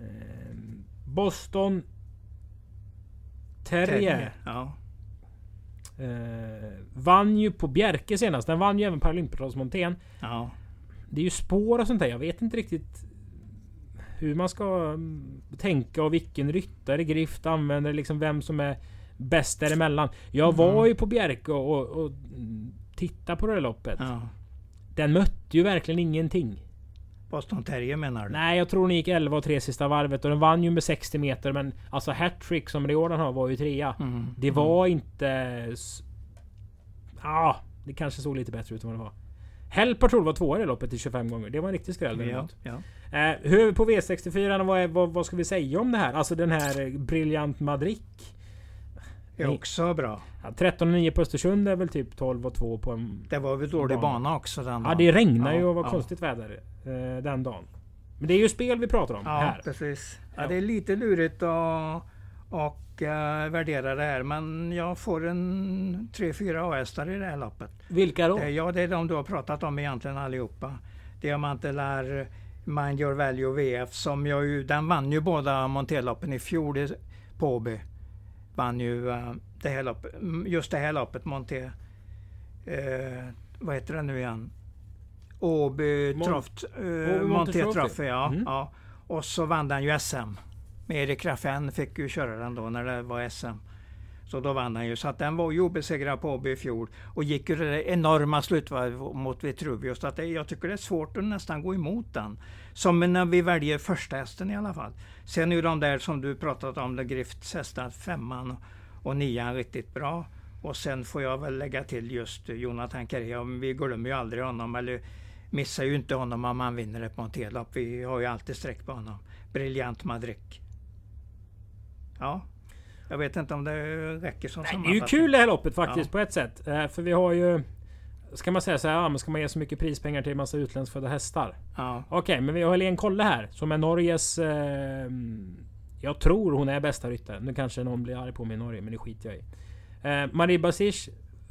A: Eh, Boston Terrier.
B: Terrier, Ja.
A: Eh, vann ju på Bjerke senast. Den vann ju även Paralympiatravsmontén.
B: ja.
A: Det är ju spår och sånt där. Jag vet inte riktigt hur man ska mm, tänka och vilken ryttare Grift använder. Liksom vem som är bäst däremellan. Jag var
B: Mm.
A: ju på Bjerke och, och, och mm, tittade på det loppet.
B: ja.
A: Den mötte ju verkligen ingenting.
B: Boston Terrier menar du?
A: Nej, jag tror hon gick 11 och 3 sista varvet och den vann ju med 60 meter. Men alltså hattrick som Riordan har var ju trea.
B: Mm.
A: Det var inte... s- Ja, ah, det kanske såg lite bättre ut än vad det var. Tror jag var tvåa i det loppet i 25 gånger. Det var en riktig skräll
B: Ja, ja.
A: Eh, hur på V64, vad, är, vad, vad ska vi säga om det här? Alltså den här eh, Brilliant Madrid.
B: Det är också bra.
A: Ja, 13,9 på Östersund är väl typ 12 och 2 på en...
B: Det var väl dålig
A: Bana.
B: bana också den
A: Ja
B: dagen.
A: det regnar ju
B: Ja,
A: och var
B: ja.
A: konstigt väder eh, den dagen. Men det är ju spel vi pratar om
B: Ja,
A: här.
B: precis. Ja,
A: Ja.
B: det är lite lurigt att och, eh, värdera det här, men jag får en 3-4 A-hästar i det här loppet.
A: Vilka då?
B: Ja, det är de du har pratat om egentligen allihopa. Diamantelar, Mind Your Value VF, som jag ju, den vann ju båda monterloppen i fjol det- på Åby. Vann ju eh, det här loppet, just det här loppet, Monté... Eh, vad heter det nu igen? Åby
A: Mon-
B: Troft... Eh,
A: Trophy.
B: Trophy, ja,
A: Mm.
B: ja. Och så vann den ju SM. Med Erik Raffin fick ju köra den då när det var SM. Så då vann han ju. Så att den var ju obesegrad på Åby i fjol. Och gick ju det där enorma slutvarvet mot Vitruvius. Så att det, jag tycker det är svårt att nästan gå emot den. Som när vi väljer första hästen i alla fall. Sen är ju de där som du pratat om, Grifts hästar, femman och, nian riktigt bra. Och sen får jag väl lägga till just Jonathan Carré. Vi glömmer ju aldrig honom. Eller missar ju inte honom om han vinner ett monterlopp. Vi har ju alltid streck på honom. Briljant Madrid. Ja, jag vet inte om det räcker som
A: Nej, det är ju kul det här loppet faktiskt
B: Ja.
A: på ett sätt. Eh, för vi har ju... Ska man säga så här, ja, men ska man ge så mycket prispengar till en massa utlandsfödda hästar?
B: Ja,
A: Okej, men vi har Helene Kolle här som är Norges... Eh, jag tror hon är bästa ryttaren. Nu kanske någon blir arg på mig i Norge, men det skiter jag i. Eh, Marie Basic,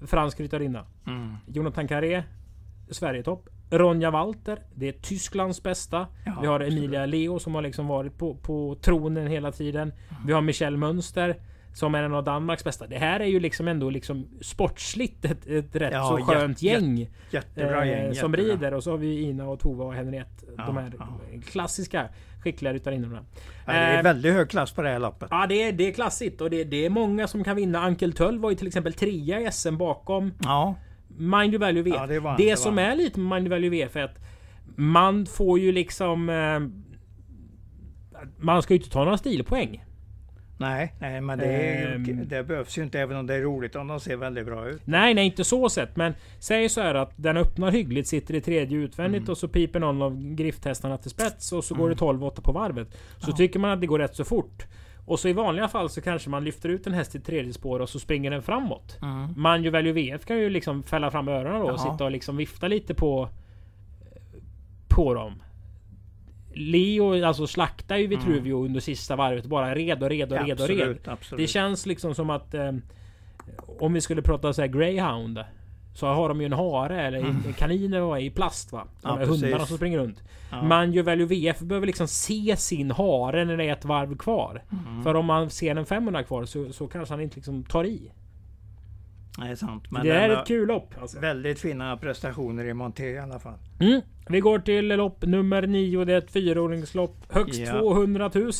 A: fransk ryttarinna.
B: mm.
A: Jonathan Carré, Sverigetopp. Ronja Walter, det är Tysklands bästa.
B: Ja,
A: vi har
B: absolut.
A: Emilia Leo som har liksom varit på, på tronen hela tiden. Vi har Michelle Mönster som är en av Danmarks bästa. Det här är ju liksom ändå liksom sportsligt ett, ett rätt
B: Ja,
A: så skönt gäng.
B: jättebra
A: eh,
B: gäng.
A: som
B: jättebra.
A: rider. Och så har vi Ina och Tova och Henriette.
B: Ja,
A: de här
B: ja.
A: klassiska skickliga ryttarinnorna.
B: Ja, det är
A: Eh,
B: väldigt hög klass på det här loppet.
A: Ja det är, det är klassigt och det, det är många som kan vinna. Ankel Töll var ju till exempel trea i SM bakom
B: Ja,
A: Mind Your Value VF.
B: Ja, det
A: det
B: det
A: som är lite med Mind Your Value VF är att man får ju liksom... Eh, man ska ju inte ta några stilpoäng.
B: nej, nej men det, är,
A: Ehm.
B: det behövs ju inte även om det är roligt om de ser väldigt bra ut.
A: Nej, nej inte så sett. Men säg så här att den öppnar hyggligt, sitter i tredje utvändigt
B: Mm.
A: och så piper någon av grifthästarna till spets och så går det 12-8 på varvet. Så
B: Ja.
A: tycker man att det går rätt så fort. Och så i vanliga fall så kanske man lyfter ut en häst i tredje spår och så springer den framåt.
B: Mm.
A: Man ju Value VF kan ju liksom fälla fram öronen då och
B: Ja.
A: sitta och liksom vifta lite på På dem. Leo alltså slaktar ju Vitruvio under sista varvet. Bara red och red och red och red.
B: Mm. absolut, absolut.
A: Det känns liksom som att eh, Om vi skulle prata så här greyhound Så har de ju en hare eller en kanin eller vad, i plast va? De
B: Mm. Ja,
A: hundarna som springer runt.
B: Ja.
A: Man ju Value VF behöver liksom se sin hare när det är ett varv kvar.
B: Mm.
A: För om man ser en 500 kvar så, så kanske han inte liksom tar i.
B: Det är sant. Men
A: det är ett kul lopp. Alltså.
B: väldigt fina prestationer i Monté i alla fall.
A: Mm. Vi går till lopp nummer 9. Det är ett fyraåringslopp. Högst
B: Ja.
A: 200 000.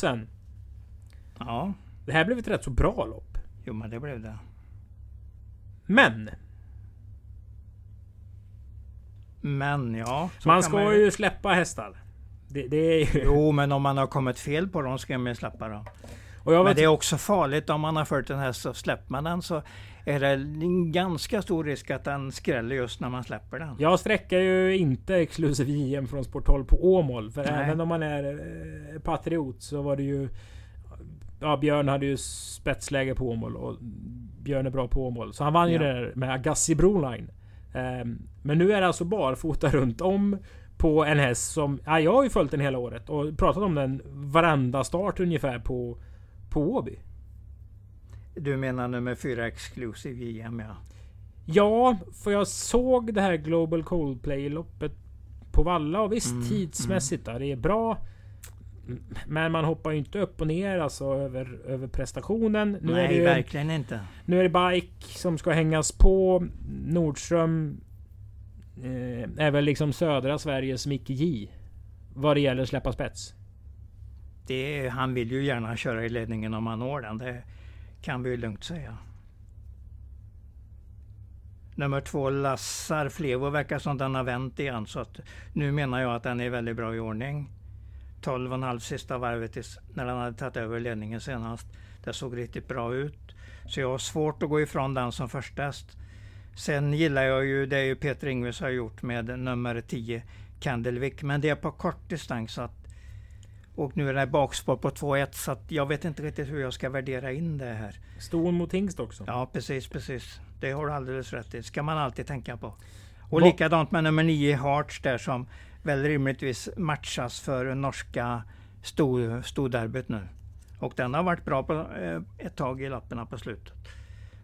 B: Ja,
A: Det här blev ett rätt så bra lopp.
B: jo men det blev det.
A: Men
B: Men ja.
A: man ska ju släppa hästar. Det, det är ju...
B: Jo, men om man har kommit fel på dem ska man ju släppa dem.
A: Och jag
B: Men
A: vet,
B: det är också farligt om man har följt en häst så släpper man den så är det en ganska stor risk att den skräller just när man släpper den.
A: jag sträcker ju inte Exclusive JM från Sport 12 på Åmål. För
B: Nej.
A: även om man är eh, patriot så var det ju... Ja, Björn hade ju spetsläge på Åmål och Björn är bra på Åmål. Så han vann ju
B: Ja.
A: det där med Agassi Broline. Ehm, men nu är det alltså barfota runt om på en häst som... Ja, jag har ju följt den hela året och pratat om den varenda start ungefär på, på Åby.
B: Du menar nummer fyra Exclusive JM ja.
A: Ja, för jag såg det här Global Coldplay-loppet på Valla och visst
B: Mm,
A: tidsmässigt då, det är bra. Men man hoppar ju inte upp och ner alltså över, över prestationen. Nu är det
B: Nej,
A: ju,
B: verkligen inte.
A: Nu är det Bike som ska hängas på. Nordström eh, är väl liksom södra Sveriges Micke J. Vad det gäller släppa spets.
B: Det, han vill ju gärna köra i ledningen om han når den. Det kan vi ju lugnt säga. Nummer två, Lassar Flevo, verkar som den har vänt igen. Så att nu menar jag att den är väldigt bra i ordning. 12,5 sista varvet när den hade tagit över ledningen senast. Det såg riktigt bra ut. Så jag har svårt att gå ifrån den som första häst. Sen gillar jag ju det ju Peter Ingves har gjort med nummer 10 Candlewick. Men det är på kort distans. Så att, och nu är det bakspår på 2-1 så jag vet inte riktigt hur jag ska värdera in det här.
A: Ston mot hingst också.
B: Ja precis, precis. Det har du alldeles rätt i. ska man alltid tänka på. Och Va likadant med nummer 9 Hearts där som väl rimligtvis matchas för norska storderbyt nu. Och den har varit bra på eh, ett tag i lapparna på slutet.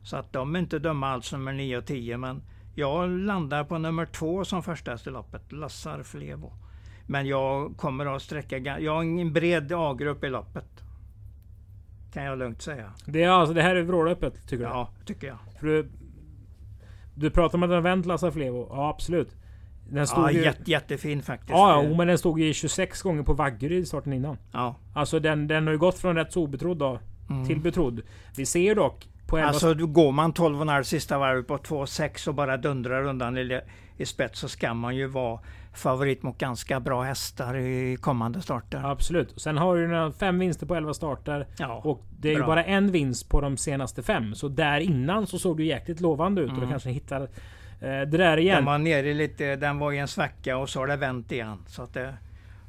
B: Så att de är inte döma alls nummer 9 och 10 men jag landar på nummer 2 som första i loppet, Lassar Flevo. Men jag kommer att sträcka, jag har en bred A-grupp i loppet. Kan jag lugnt säga.
A: Det, är alltså, det här är vrålöppet tycker
B: du? Ja, tycker jag.
A: För du, du pratar om att den har vänt Lassar Flevo. Ja, absolut.
B: Den stod ja, ju... jätte, jättefin faktiskt.
A: Ja, ja, men den stod ju 26 gånger på Vaggeryd starten innan.
B: Ja.
A: Alltså den, den har ju gått från rätt så obetrodd då, mm. till betrodd. Vi ser dock
B: på Alltså går man 12,5 sista varvet på 2,6 och bara dundrar undan i, i spets så ska man ju vara favorit mot ganska bra hästar i kommande starter.
A: Absolut. Sen har du fem vinster på 11 starter. Ja, och det är bra. ju bara en vinst på de senaste fem. Så där innan så såg det jäkligt lovande ut. Mm. Och du kanske hittar det där igen.
B: Den var nere lite, den var i en svacka och så har det vänt igen. Så att det,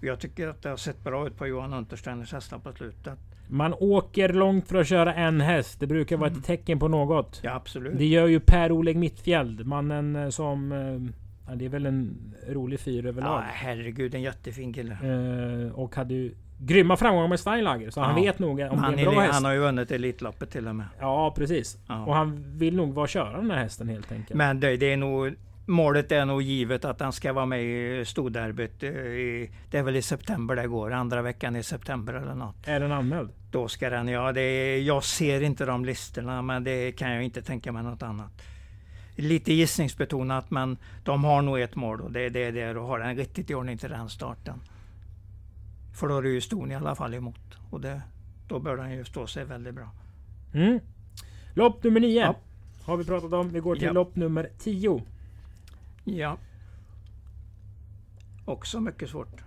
B: jag tycker att det har sett bra ut på Johan Untersteiners hästar på slutet.
A: Man åker långt för att köra en häst. Det brukar vara mm. ett tecken på något.
B: Ja, absolut.
A: Det gör ju Per-Oleg Mittfjäld. Mannen eh, som... Eh, ja, det är väl en rolig fyr överlag.
B: Ja, herregud. En jättefin kille.
A: Eh, och hade ju grymma framgångar med Steinlager. Så ja. han vet nog om han det är en bra häst.
B: Han har ju vunnit Elitloppet till och med.
A: Ja precis. Ja. Och han vill nog vara köra den här hästen helt enkelt.
B: Men det, det är nog Målet är nog givet att han ska vara med i storderbyt. Eh, det är väl i september det går, andra veckan i september eller något.
A: Är den anmäld?
B: Då ska den, ja. Det är, jag ser inte de listorna men det kan jag inte tänka mig något annat. Lite gissningsbetonat men de har nog ett mål och det är det, det och har den riktigt i ordning till den starten. För då är det ju ston i alla fall emot. Och det, då bör den ju stå sig väldigt bra.
A: Mm. Lopp nummer 9 ja. har vi pratat om. Vi går till ja. lopp nummer 10.
B: Ja. Också mycket svårt.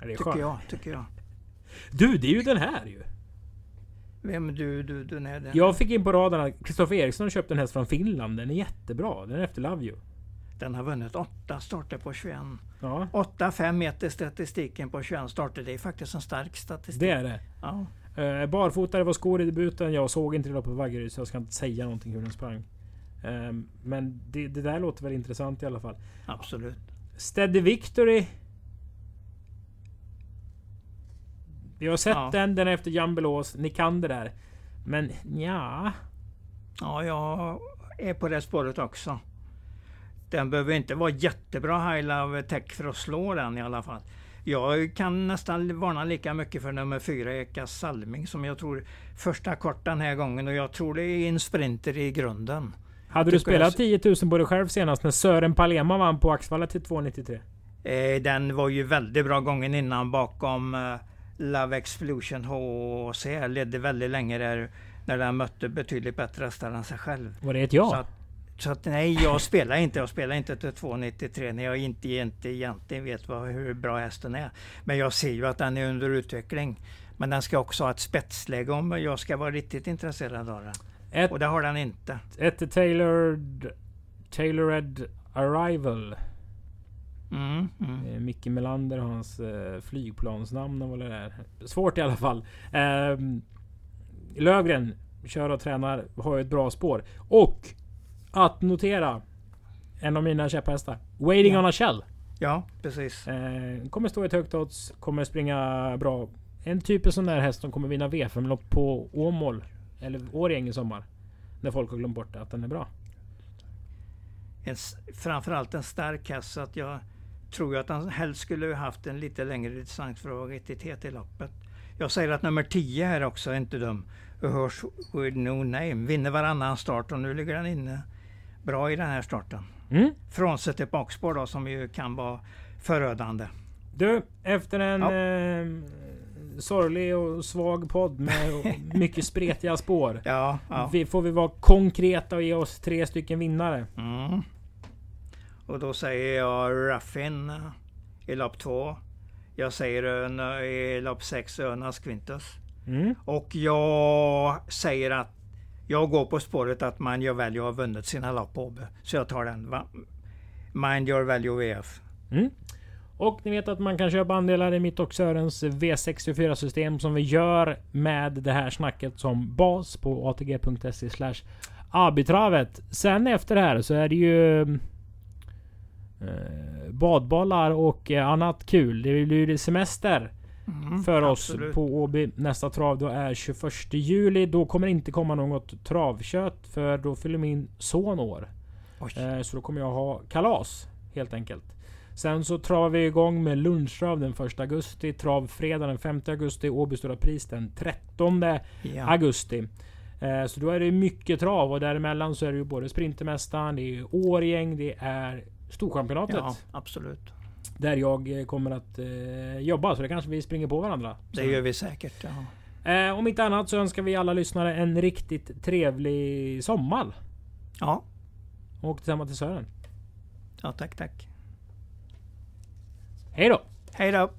A: Ja, det
B: tycker jag, tycker jag.
A: Du, det är ju den här ju.
B: Vem du, du, den är den?
A: Jag fick in på raden att Kristoffer Eriksson köpte en häst från Finland. Den är jättebra. Den är efter Love You.
B: Den har vunnit åtta starter på 21.
A: Ja.
B: 8-5 meter statistiken på 21 starter. Det är faktiskt en stark statistik.
A: Det är det.
B: Ja.
A: Uh, barfotare var skor i debuten. Jag såg inte det på Vaggeryd så jag ska inte säga någonting hur den sprang. Uh, men det, det, där låter väl intressant i alla fall.
B: Absolut.
A: Steady Victory. Vi har sett ja. den. Den är efter Jan Belås. Nikander där. Men ja.
B: Ja, jag är på det spåret också. Den behöver inte vara jättebra High Love Tech för att slå den i alla fall. Jag kan nästan varna lika mycket för nummer fyra Eka Salming som jag tror första kort den här gången och jag tror det är en sprinter i grunden.
A: Hade du spelat 10 000 på dig själv senast när Sören Palema vann på Axvalla till 2,93?
B: Eh, den var ju väldigt bra gången innan bakom eh, Love Explosion HC. Ledde väldigt länge där när den mötte betydligt bättre hästar än sig själv.
A: Var det ett ja?
B: Så att, nej, jag spelar inte. Jag spelar inte till 2,93 när jag inte, inte egentligen vet vad, hur bra hästen är. Men jag ser ju att den är under utveckling. Men den ska också ha ett spetsläge om jag ska vara riktigt intresserad av den. Ett, och det har den inte.
A: Ett tailored, tailored arrival.
B: Mm, mm.
A: Micke Melander hans eh, flygplansnamn och vad det är. Svårt i alla fall. Eh, Lövgren kör och tränar, har ett bra spår. Och att notera. En av mina käpphästar. Waiting ja. on a shell.
B: Ja, precis.
A: Eh, kommer stå i ett högt odds. Kommer springa bra. En typ av sån där häst som kommer vinna V5-lopp på Åmål. Eller Årjäng i sommar. När folk har glömt bort att den är bra.
B: En, framförallt en stark häst. Så att jag tror att han helst skulle haft en lite längre distans för att vara riktigt het i loppet. Jag säger att nummer 10 här också är inte dum. Hörs with no name. Vinner varannan start och nu ligger den inne bra i den här starten.
A: Mm.
B: Frånsett ett bakspår då som ju kan vara förödande.
A: Du, efter en ja. eh, sorglig och svag podd med mycket spretiga spår.
B: Ja, ja.
A: Vi, får vi vara konkreta och ge oss tre stycken vinnare?
B: Mm. Och då säger jag Raffin eh, i lopp två. Jag säger ön eh, i lopp sex Önas Quintus.
A: Mm.
B: Och jag säger att jag går på spåret att Mind Your Value har vunnit sina lopp på Åby. Så jag tar den. Va? Mind Your Value VF.
A: Mm. Och ni vet att man kan köpa andelar i mitt och Sörens V64 system som vi gör med det här snacket som bas på atg.se slash abitravet. Sen efter det här så är det ju eh, badbollar och eh, annat kul. Det blir ju semester
B: Mm,
A: för oss
B: absolut.
A: på Åby. Nästa trav då är 21 juli. Då kommer det inte komma något travkött för då fyller min son år. Eh, Så då kommer jag ha kalas helt enkelt. Sen så travar vi igång med lunchtrav den 1 augusti. Travfredag den 5 augusti. Åby Stora Pris den 13
B: Ja.
A: augusti. Eh, Så då är det mycket trav och däremellan så är det ju både Sprintermästaren, det är Årgäng, det är Storchampionatet.
B: ja, absolut.
A: Där jag eh, kommer att eh, jobba. Så det kanske vi springer på varandra.
B: Det gör vi säkert. Ja,
A: Eh, om inte annat så önskar vi alla lyssnare en riktigt trevlig sommar.
B: ja,
A: Och tillsammans till Sören.
B: ja tack, tack.
A: Hej då!
B: Hej då!